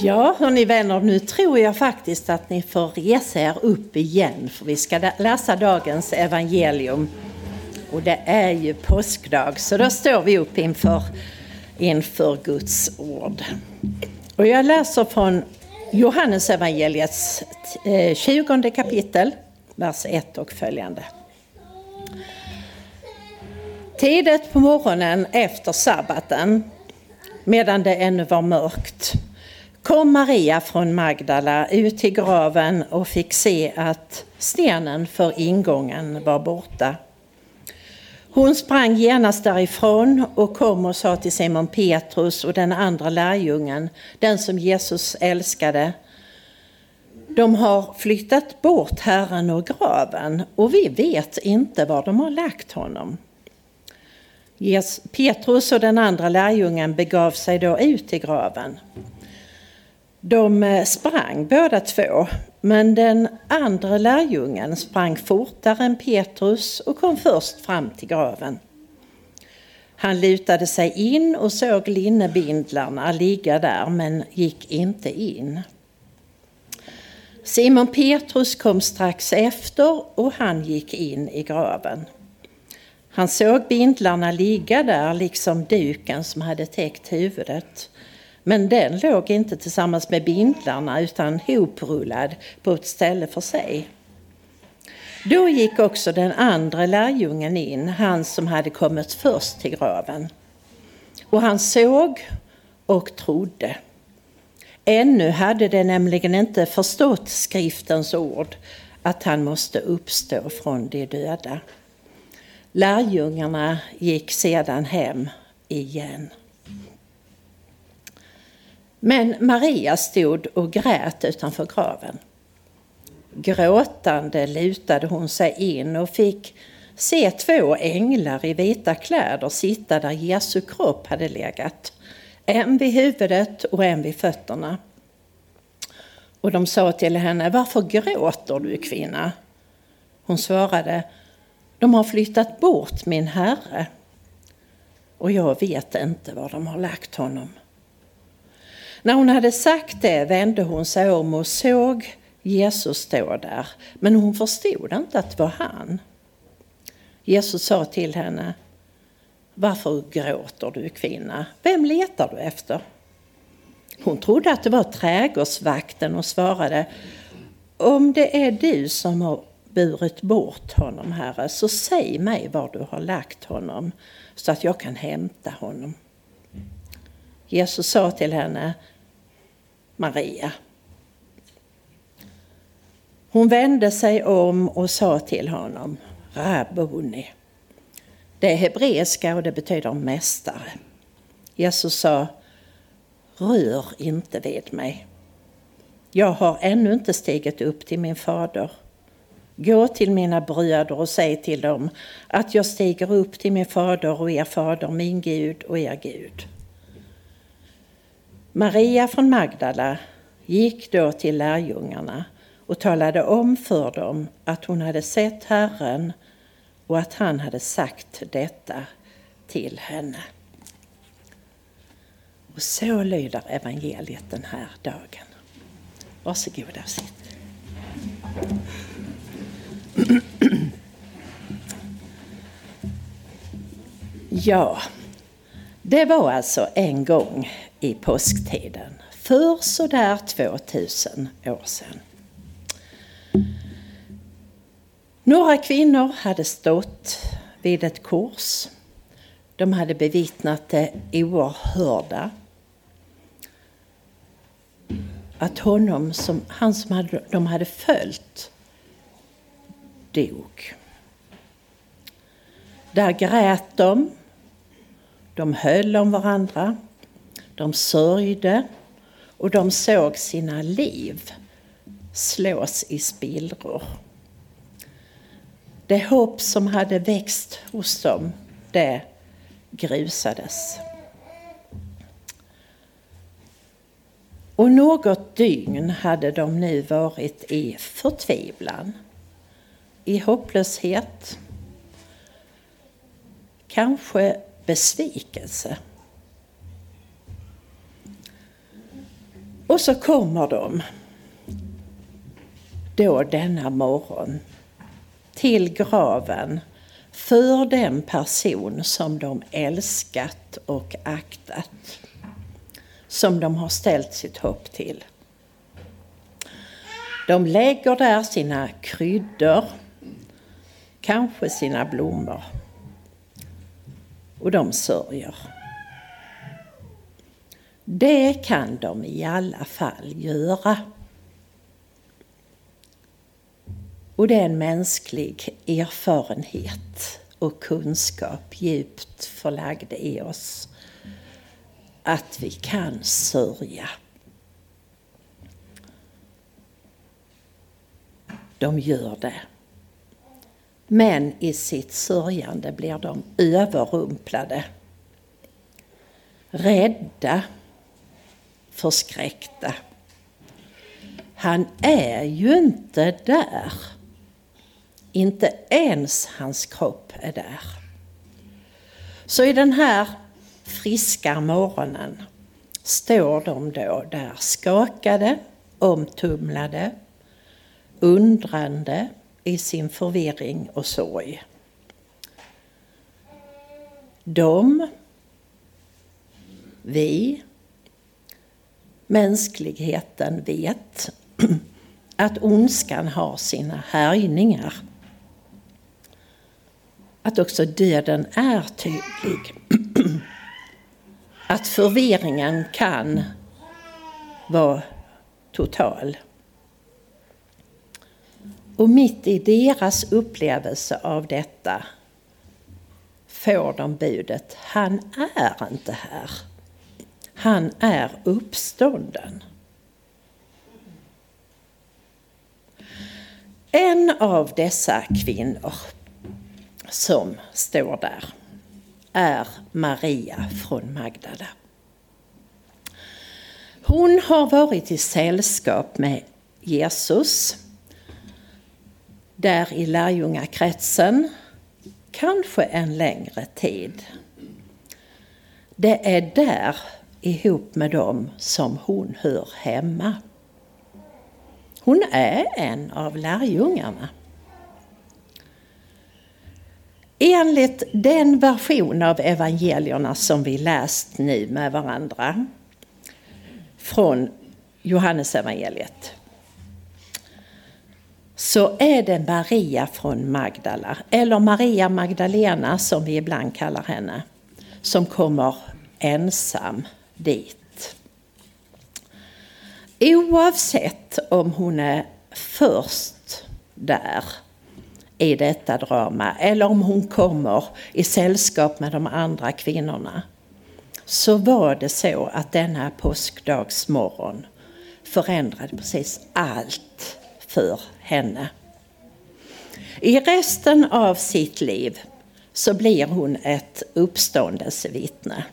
Ja, hörni vänner, nu tror jag faktiskt att ni får resa er upp igen för vi ska läsa dagens evangelium. Och det är ju påskdag, så då står vi upp inför, inför Guds ord. Och jag läser från Johannes evangeliets eh, 20 kapitel, vers 1 och följande. Tidigt på morgonen efter sabbaten, medan det ännu var mörkt, kom Maria från Magdala ut till graven och fick se att stenen för ingången var borta. Hon sprang genast därifrån och kom och sa till Simon Petrus och den andra lärjungen, den som Jesus älskade. De har flyttat bort Herren och graven och vi vet inte var de har lagt honom. Petrus och den andra lärjungen begav sig då ut i graven. De eh, sprang båda två, men den andra lärjungen sprang fortare än Petrus och kom först fram till graven. Han lutade sig in och såg linnebindlarna ligga där, men gick inte in. Simon Petrus kom strax efter och han gick in i graven. Han såg bindlarna ligga där, liksom duken som hade täckt huvudet. Men den låg inte tillsammans med bindlarna utan hoprullad på ett ställe för sig. Då gick också den andra lärjungen in, han som hade kommit först till graven. Och han såg och trodde. Ännu hade de nämligen inte förstått skriftens ord att han måste uppstå från de döda. Lärjungarna gick sedan hem igen. Men Maria stod och grät utanför graven. Gråtande lutade hon sig in och fick se två änglar i vita kläder sitta där Jesu kropp hade legat. En vid huvudet och en vid fötterna. Och de sa till henne, varför gråter du kvinna? Hon svarade, de har flyttat bort min herre och jag vet inte var de har lagt honom. När hon hade sagt det vände hon sig om och såg Jesus stå där, men hon förstod inte att det var han. Jesus sa till henne, varför gråter du kvinna? Vem letar du efter? Hon trodde att det var trädgårdsvakten och svarade, om det är du som har burit bort honom, Herre, så säg mig var du har lagt honom så att jag kan hämta honom. Jesus sa till henne, Maria. Hon vände sig om och sa till honom, Rabuni. Det är hebreiska och det betyder mästare. Jesus sa, rör inte vid mig. Jag har ännu inte stigit upp till min fader. Gå till mina bröder och säg till dem att jag stiger upp till min fader och er fader, min Gud och er Gud. Maria från Magdala gick då till lärjungarna och talade om för dem att hon hade sett Herren och att han hade sagt detta till henne. Och så lyder evangeliet den här dagen. Varsågoda och sitt. Ja, det var alltså en gång i påsktiden för sådär 2000 år sedan. Några kvinnor hade stått vid ett kors. De hade bevittnat det oerhörda. Att honom som, han som hade, de hade följt dog. Där grät de. De höll om varandra. De sörjde och de såg sina liv slås i spillror. Det hopp som hade växt hos dem, det grusades. Och något dygn hade de nu varit i förtvivlan, i hopplöshet, kanske besvikelse. Och så kommer de då denna morgon till graven för den person som de älskat och aktat. Som de har ställt sitt hopp till. De lägger där sina kryddor, kanske sina blommor. Och de sörjer. Det kan de i alla fall göra. Och det är en mänsklig erfarenhet och kunskap djupt förlagd i oss. Att vi kan sörja. De gör det. Men i sitt sörjande blir de överrumplade. Rädda. Förskräckta. Han är ju inte där. Inte ens hans kropp är där. Så i den här friska morgonen står de då där skakade, omtumlade, undrande i sin förvirring och sorg. De, vi, mänskligheten vet att ondskan har sina härjningar att också döden är tydlig. Att förvirringen kan vara total. Och mitt i deras upplevelse av detta får de budet, han är inte här. Han är uppstånden. En av dessa kvinnor som står där är Maria från Magdala. Hon har varit i sällskap med Jesus där i lärjungakretsen, kanske en längre tid. Det är där ihop med dem som hon hör hemma. Hon är en av lärjungarna. Enligt den version av evangelierna som vi läst nu med varandra från Johannesevangeliet så är det Maria från Magdala, eller Maria Magdalena som vi ibland kallar henne, som kommer ensam dit. Oavsett om hon är först där i detta drama eller om hon kommer i sällskap med de andra kvinnorna så var det så att denna påskdagsmorgon förändrade precis allt för henne. I resten av sitt liv så blir hon ett uppståndelsevittne.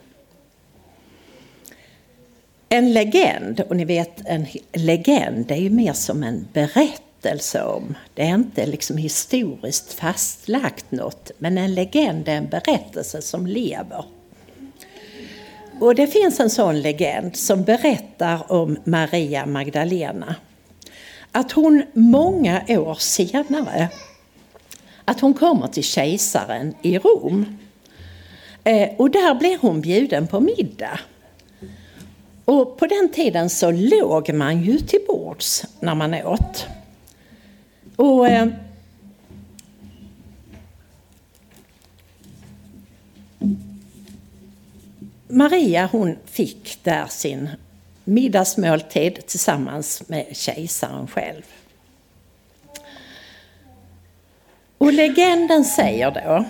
En legend, och ni vet en legend det är ju mer som en berättelse om. Det är inte liksom historiskt fastlagt något, men en legend är en berättelse som lever. Och det finns en sån legend som berättar om Maria Magdalena. Att hon många år senare, att hon kommer till kejsaren i Rom. Eh, och där blir hon bjuden på middag. Och på den tiden så låg man ju till bords när man åt. Och eh, Maria hon fick där sin middagsmåltid tillsammans med kejsaren själv. Och legenden säger då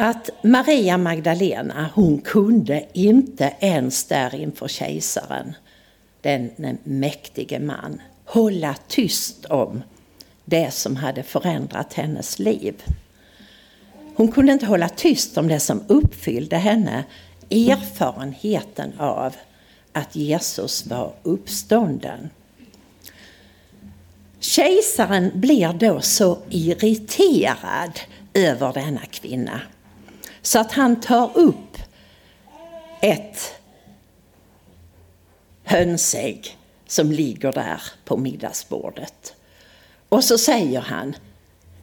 att Maria Magdalena hon kunde inte ens där inför kejsaren, den mäktige man, hålla tyst om det som hade förändrat hennes liv. Hon kunde inte hålla tyst om det som uppfyllde henne, erfarenheten av att Jesus var uppstånden. Kejsaren blir då så irriterad över denna kvinna så att han tar upp ett hönsägg som ligger där på middagsbordet. Och så säger han,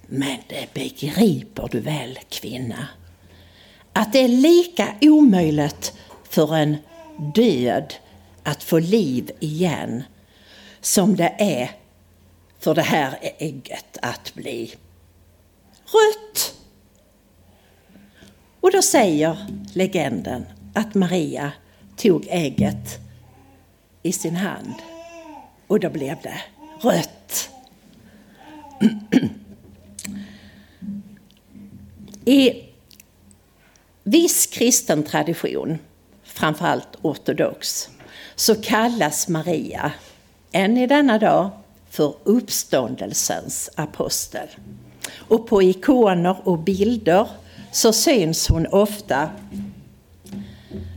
men det begriper du väl kvinna, att det är lika omöjligt för en död att få liv igen som det är för det här ägget att bli rött. Och då säger legenden att Maria tog ägget i sin hand och då blev det rött. I viss kristen tradition, framförallt ortodox, så kallas Maria än i denna dag för uppståndelsens apostel. Och på ikoner och bilder så syns hon ofta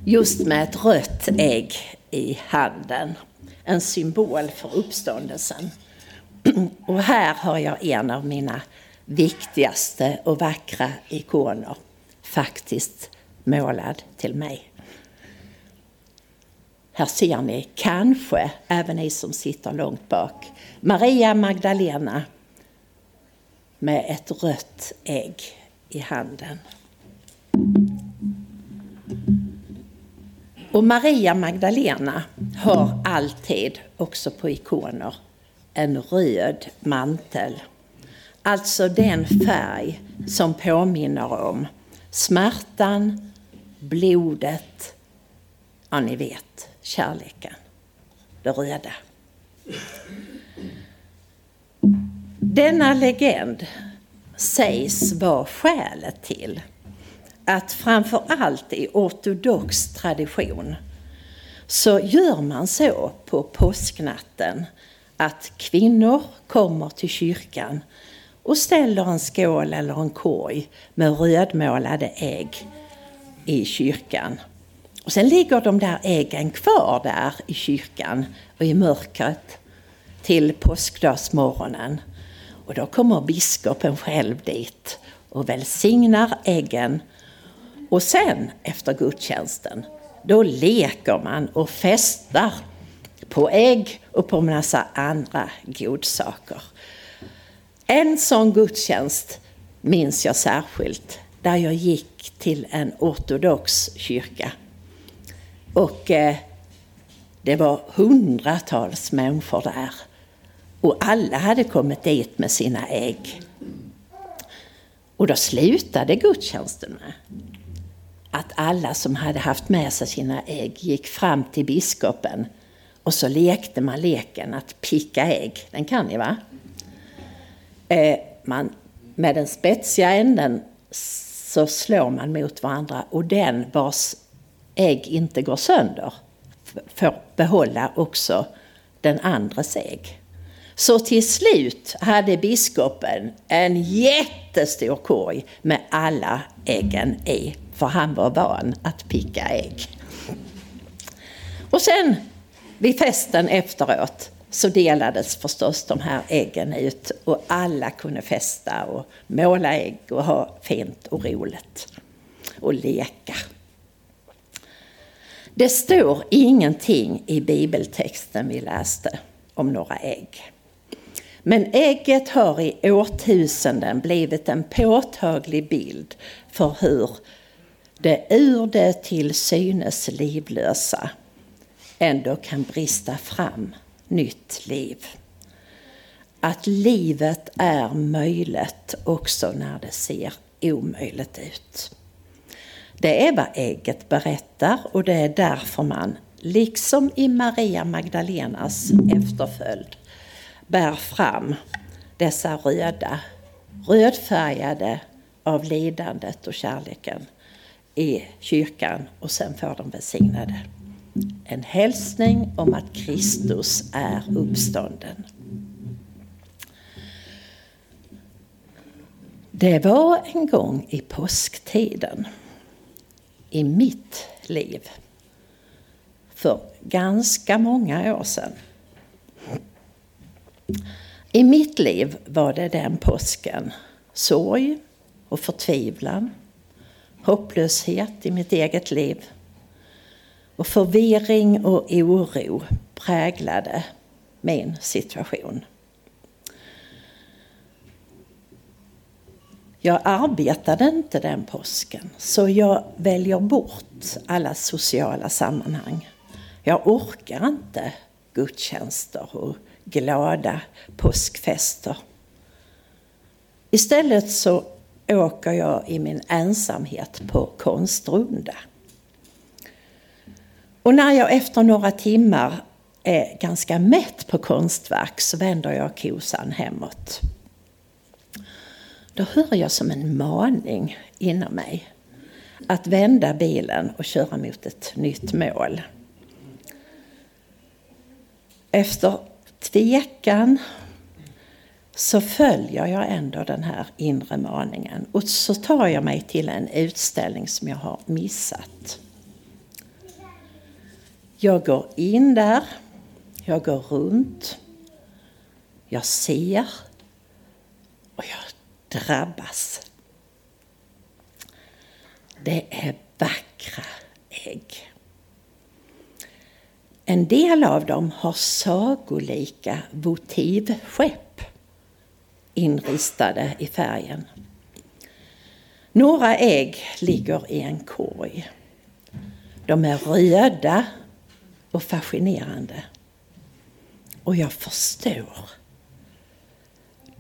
just med ett rött ägg i handen. En symbol för uppståndelsen. Och här har jag en av mina viktigaste och vackra ikoner faktiskt målad till mig. Här ser ni kanske, även ni som sitter långt bak, Maria Magdalena med ett rött ägg i handen. Och Maria Magdalena har alltid, också på ikoner, en röd mantel. Alltså den färg som påminner om smärtan, blodet, ja ni vet, kärleken. Det röda. Denna legend sägs vara skälet till att framför allt i ortodox tradition så gör man så på påsknatten att kvinnor kommer till kyrkan och ställer en skål eller en korg med rödmålade ägg i kyrkan. Och sen ligger de där äggen kvar där i kyrkan och i mörkret till påskdagsmorgonen. Och då kommer biskopen själv dit och välsignar äggen. Och sen efter gudstjänsten, då leker man och festar på ägg och på massa andra godsaker. En sån gudstjänst minns jag särskilt, där jag gick till en ortodox kyrka. Och eh, det var hundratals människor där. Och alla hade kommit dit med sina ägg. Och då slutade gudstjänsten med att alla som hade haft med sig sina ägg gick fram till biskopen och så lekte man leken att picka ägg. Den kan ni va? Eh, man, med den spetsiga änden så slår man mot varandra och den vars ägg inte går sönder får behålla också den andres ägg. Så till slut hade biskopen en jättestor korg med alla äggen i, för han var van att picka ägg. Och sen vid festen efteråt så delades förstås de här äggen ut och alla kunde festa och måla ägg och ha fint och roligt och leka. Det står ingenting i bibeltexten vi läste om några ägg. Men ägget har i årtusenden blivit en påtaglig bild för hur det ur det till synes livlösa ändå kan brista fram nytt liv. Att livet är möjligt också när det ser omöjligt ut. Det är vad ägget berättar och det är därför man, liksom i Maria Magdalenas efterföljd, bär fram dessa röda, rödfärgade av lidandet och kärleken i kyrkan och sen får de välsignade. En hälsning om att Kristus är uppstånden. Det var en gång i påsktiden i mitt liv för ganska många år sedan. I mitt liv var det den påsken sorg och förtvivlan, hopplöshet i mitt eget liv Och förvirring och oro präglade min situation. Jag arbetade inte den påsken, så jag väljer bort alla sociala sammanhang. Jag orkar inte gudstjänster och glada påskfester. Istället så åker jag i min ensamhet på konstrunda. Och när jag efter några timmar är ganska mätt på konstverk så vänder jag kosan hemåt. Då hör jag som en maning inom mig att vända bilen och köra mot ett nytt mål. Efter tvekan så följer jag ändå den här inre maningen och så tar jag mig till en utställning som jag har missat. Jag går in där, jag går runt, jag ser och jag drabbas. Det är vackra ägg. En del av dem har sagolika votivskepp inristade i färgen. Några ägg ligger i en korg. De är röda och fascinerande. Och jag förstår.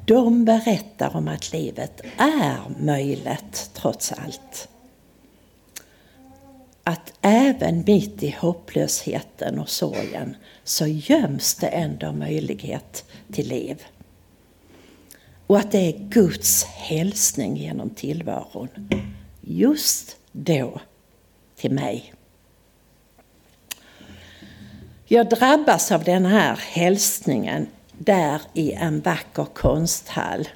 De berättar om att livet är möjligt trots allt att även mitt i hopplösheten och sorgen så göms det ändå möjlighet till liv. Och att det är Guds hälsning genom tillvaron. Just då till mig. Jag drabbas av den här hälsningen där i en vacker konsthall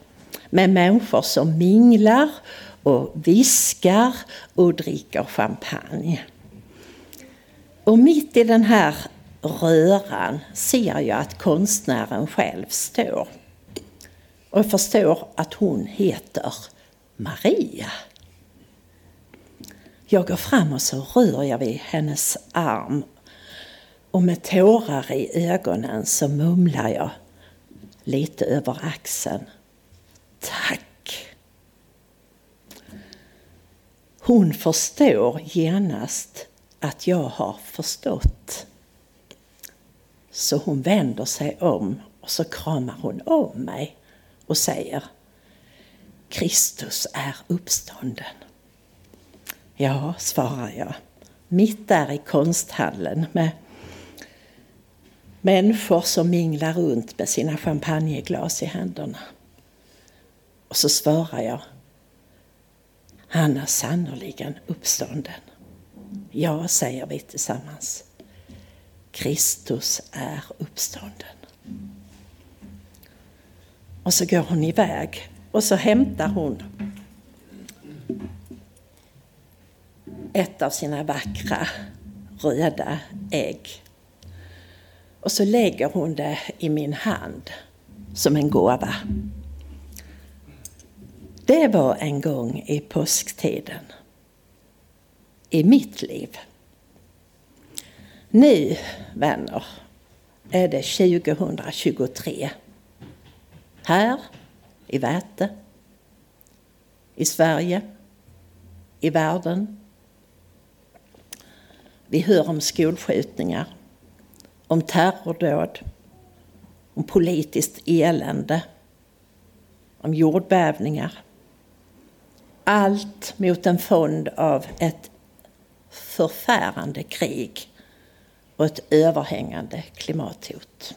med människor som minglar och viskar och dricker champagne. Och mitt i den här röran ser jag att konstnären själv står. Och jag förstår att hon heter Maria. Jag går fram och så rör jag vid hennes arm och med tårar i ögonen så mumlar jag lite över axeln. Tack Hon förstår genast att jag har förstått. Så hon vänder sig om och så kramar hon om mig och säger Kristus är uppstånden. Ja, svarar jag, mitt där i konsthallen med människor som minglar runt med sina champagneglas i händerna. Och så svarar jag, han är sannoliken uppstånden. Ja, säger vi tillsammans. Kristus är uppstånden. Och så går hon iväg och så hämtar hon ett av sina vackra röda ägg. Och så lägger hon det i min hand som en gåva. Det var en gång i påsktiden. I mitt liv. Nu, vänner, är det 2023. Här, i Väte, i Sverige, i världen. Vi hör om skolskjutningar, om terrordåd, om politiskt elände, om jordbävningar allt mot en fond av ett förfärande krig och ett överhängande klimathot.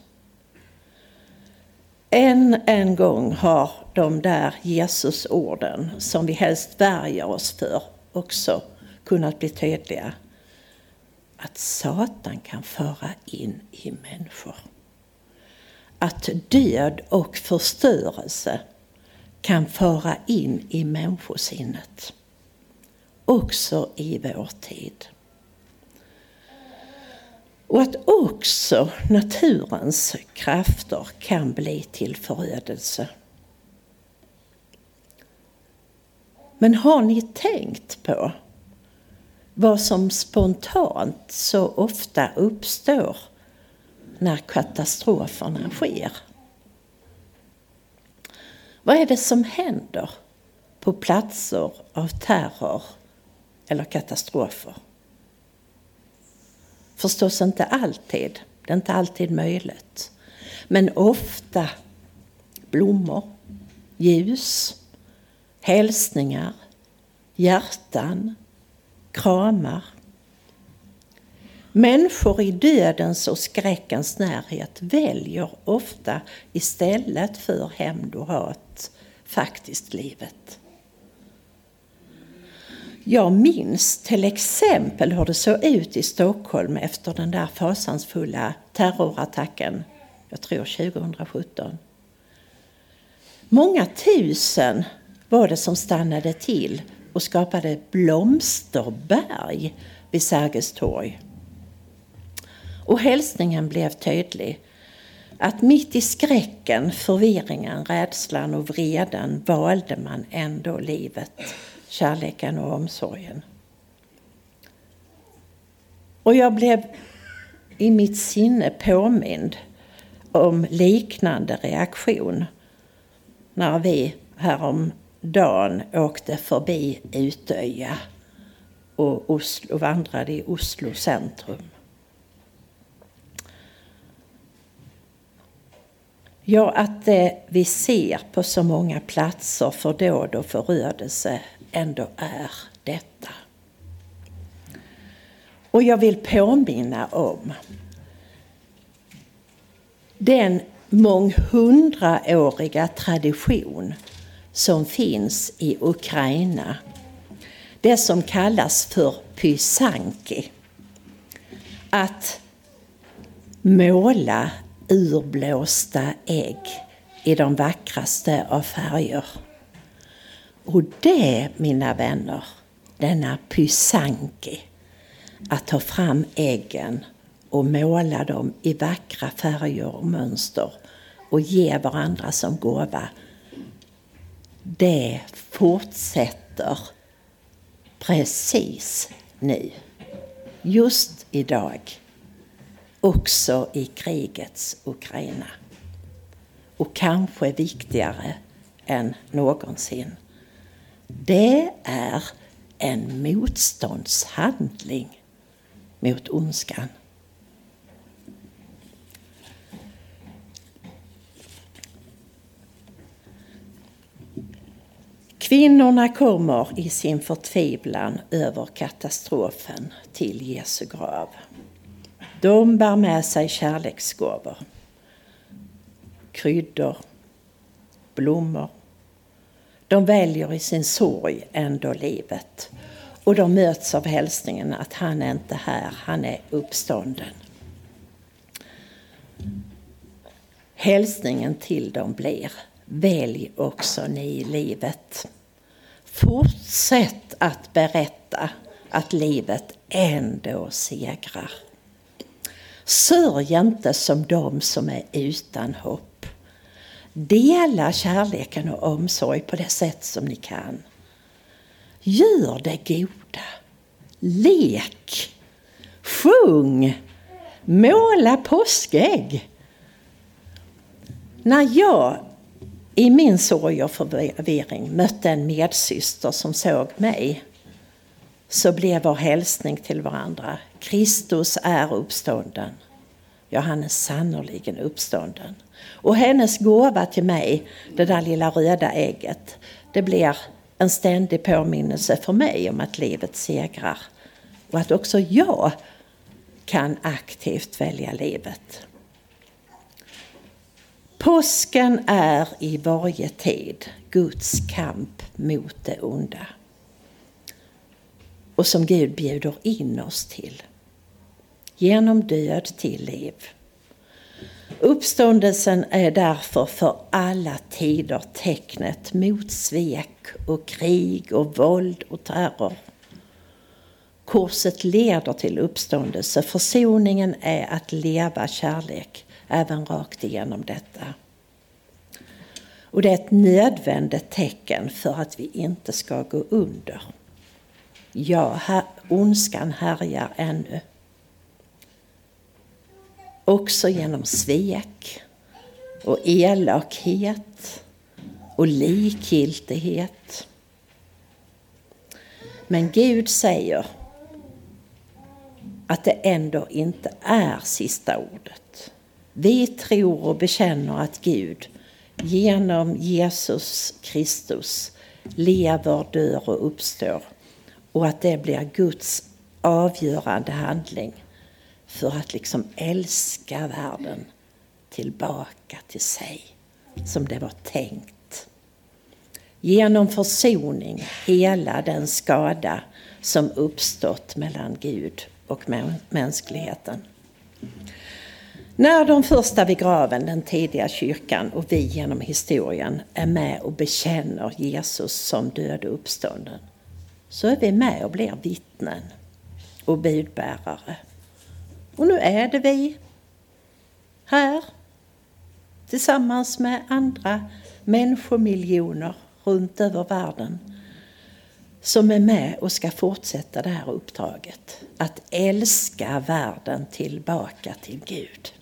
Än en gång har de där Jesusorden som vi helst värjer oss för också kunnat bli tydliga. Att Satan kan föra in i människor. Att död och förstörelse kan föra in i människosinnet. Också i vår tid. Och att också naturens krafter kan bli till förödelse. Men har ni tänkt på vad som spontant så ofta uppstår när katastroferna sker. Vad är det som händer på platser av terror eller katastrofer? Förstås inte alltid, det är inte alltid möjligt. Men ofta blommor, ljus, hälsningar, hjärtan, kramar. Människor i dödens och skräckens närhet väljer ofta istället för hämnd och hat faktiskt livet. Jag minns till exempel hur det såg ut i Stockholm efter den där fasansfulla terrorattacken, jag tror 2017. Många tusen var det som stannade till och skapade blomsterberg vid Sergels torg. Och hälsningen blev tydlig. Att mitt i skräcken, förvirringen, rädslan och vreden valde man ändå livet, kärleken och omsorgen. Och jag blev i mitt sinne påmind om liknande reaktion när vi häromdagen åkte förbi Utöja och Oslo, vandrade i Oslo centrum. Ja, att det vi ser på så många platser för dåd och förödelse ändå är detta. Och jag vill påminna om den månghundraåriga tradition som finns i Ukraina. Det som kallas för pysanki. Att måla urblåsta ägg i de vackraste av färger. Och det, mina vänner, denna pysanki, att ta fram äggen och måla dem i vackra färger och mönster och ge varandra som gåva. Det fortsätter precis nu. Just idag. Också i krigets Ukraina. Och kanske viktigare än någonsin. Det är en motståndshandling mot ondskan. Kvinnorna kommer i sin förtvivlan över katastrofen till Jesu grav. De bär med sig kärleksgåvor, kryddor, blommor. De väljer i sin sorg ändå livet och de möts av hälsningen att han är inte här, han är uppstånden. Hälsningen till dem blir Välj också ni livet. Fortsätt att berätta att livet ändå segrar. Sörj inte som de som är utan hopp. Dela kärleken och omsorg på det sätt som ni kan. Gör det goda. Lek. Sjung. Måla påskägg. När jag i min sorg och förvirring mötte en medsyster som såg mig så blev vår hälsning till varandra Kristus är uppstånden. Ja, han är sannerligen uppstånden. Och hennes gåva till mig, det där lilla röda ägget, det blir en ständig påminnelse för mig om att livet segrar och att också jag kan aktivt välja livet. Påsken är i varje tid Guds kamp mot det onda. Och som Gud bjuder in oss till. Genom död till liv. Uppståndelsen är därför för alla tider tecknet mot svek och krig och våld och terror. Korset leder till uppståndelse. Försoningen är att leva kärlek även rakt igenom detta. Och det är ett nödvändigt tecken för att vi inte ska gå under. Ja, här, ondskan härjar ännu. Också genom svek och elakhet och likgiltighet. Men Gud säger att det ändå inte är sista ordet. Vi tror och bekänner att Gud genom Jesus Kristus lever, dör och uppstår och att det blir Guds avgörande handling för att liksom älska världen tillbaka till sig som det var tänkt. Genom försoning hela den skada som uppstått mellan Gud och mänskligheten. När de första vid graven, den tidiga kyrkan och vi genom historien är med och bekänner Jesus som död och uppstånden så är vi med och blir vittnen och budbärare. Och nu är det vi här tillsammans med andra människomiljoner runt över världen som är med och ska fortsätta det här uppdraget. Att älska världen tillbaka till Gud.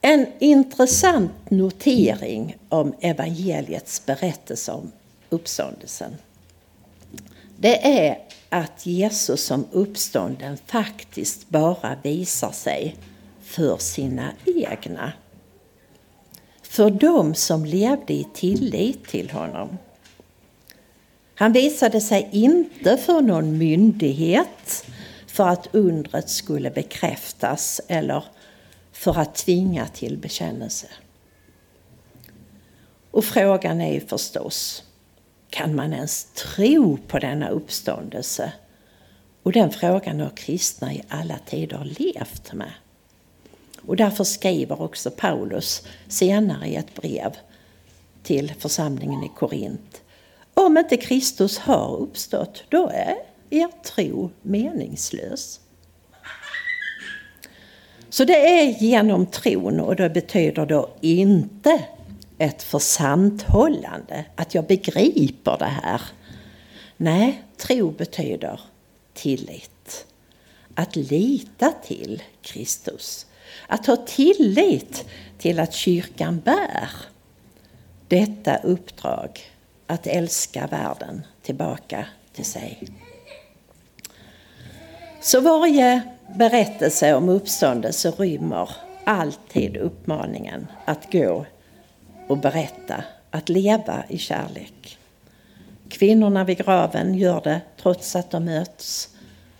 En intressant notering om evangeliets berättelse om uppståndelsen. Det är att Jesus som uppstånden faktiskt bara visar sig för sina egna. För dem som levde i tillit till honom. Han visade sig inte för någon myndighet för att undret skulle bekräftas eller för att tvinga till bekännelse. Och frågan är ju förstås, kan man ens tro på denna uppståndelse? Och den frågan har kristna i alla tider levt med. Och därför skriver också Paulus senare i ett brev till församlingen i Korint. Om inte Kristus har uppstått, då är er tro meningslös. Så det är genom tron och det betyder då inte ett försanthållande, att jag begriper det här. Nej, tro betyder tillit. Att lita till Kristus. Att ha tillit till att kyrkan bär detta uppdrag att älska världen tillbaka till sig. Så varje berättelse om uppståndelse rymmer alltid uppmaningen att gå och berätta, att leva i kärlek. Kvinnorna vid graven gör det trots att de möts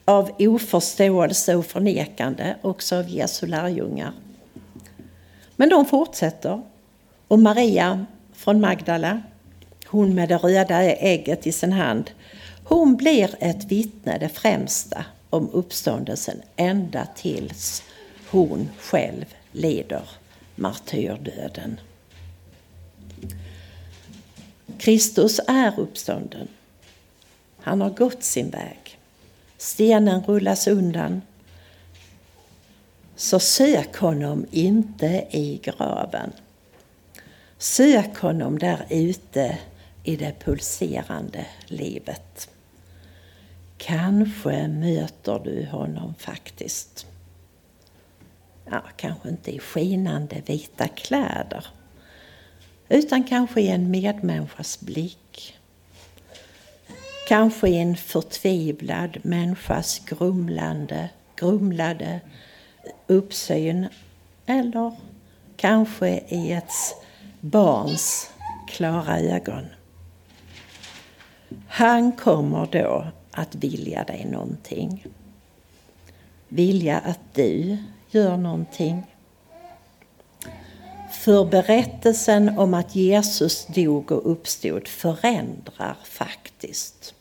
av oförståelse och förnekande också av Jesu lärjungar. Men de fortsätter. Och Maria från Magdala, hon med det röda ägget i sin hand, hon blir ett vittne, det främsta, om uppståndelsen ända tills hon själv lider martyrdöden. Kristus är uppstånden. Han har gått sin väg. Stenen rullas undan. Så sök honom inte i graven. Sök honom där ute i det pulserande livet. Kanske möter du honom faktiskt. Ja, kanske inte i skinande vita kläder. Utan kanske i en medmänniskas blick. Kanske i en förtvivlad människas grumlande, grumlade uppsyn. Eller kanske i ett barns klara ögon. Han kommer då att vilja dig någonting. Vilja att du gör någonting. För berättelsen om att Jesus dog och uppstod förändrar faktiskt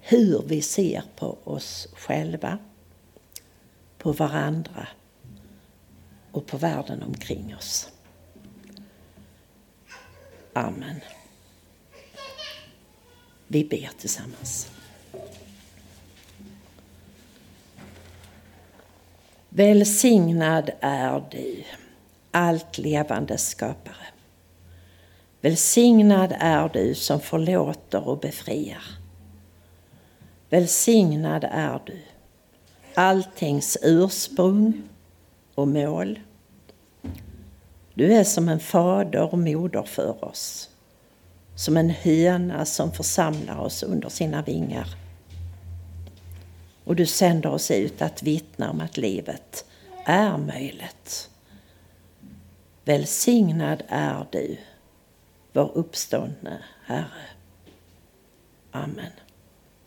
hur vi ser på oss själva, på varandra och på världen omkring oss. Amen. Vi ber tillsammans. Välsignad är du, allt levande skapare. Välsignad är du som förlåter och befriar. Välsignad är du, alltings ursprung och mål. Du är som en fader och moder för oss, som en höna som församlar oss under sina vingar. Och du sänder oss ut att vittna om att livet är möjligt. Välsignad är du, vår uppståndne Herre. Amen.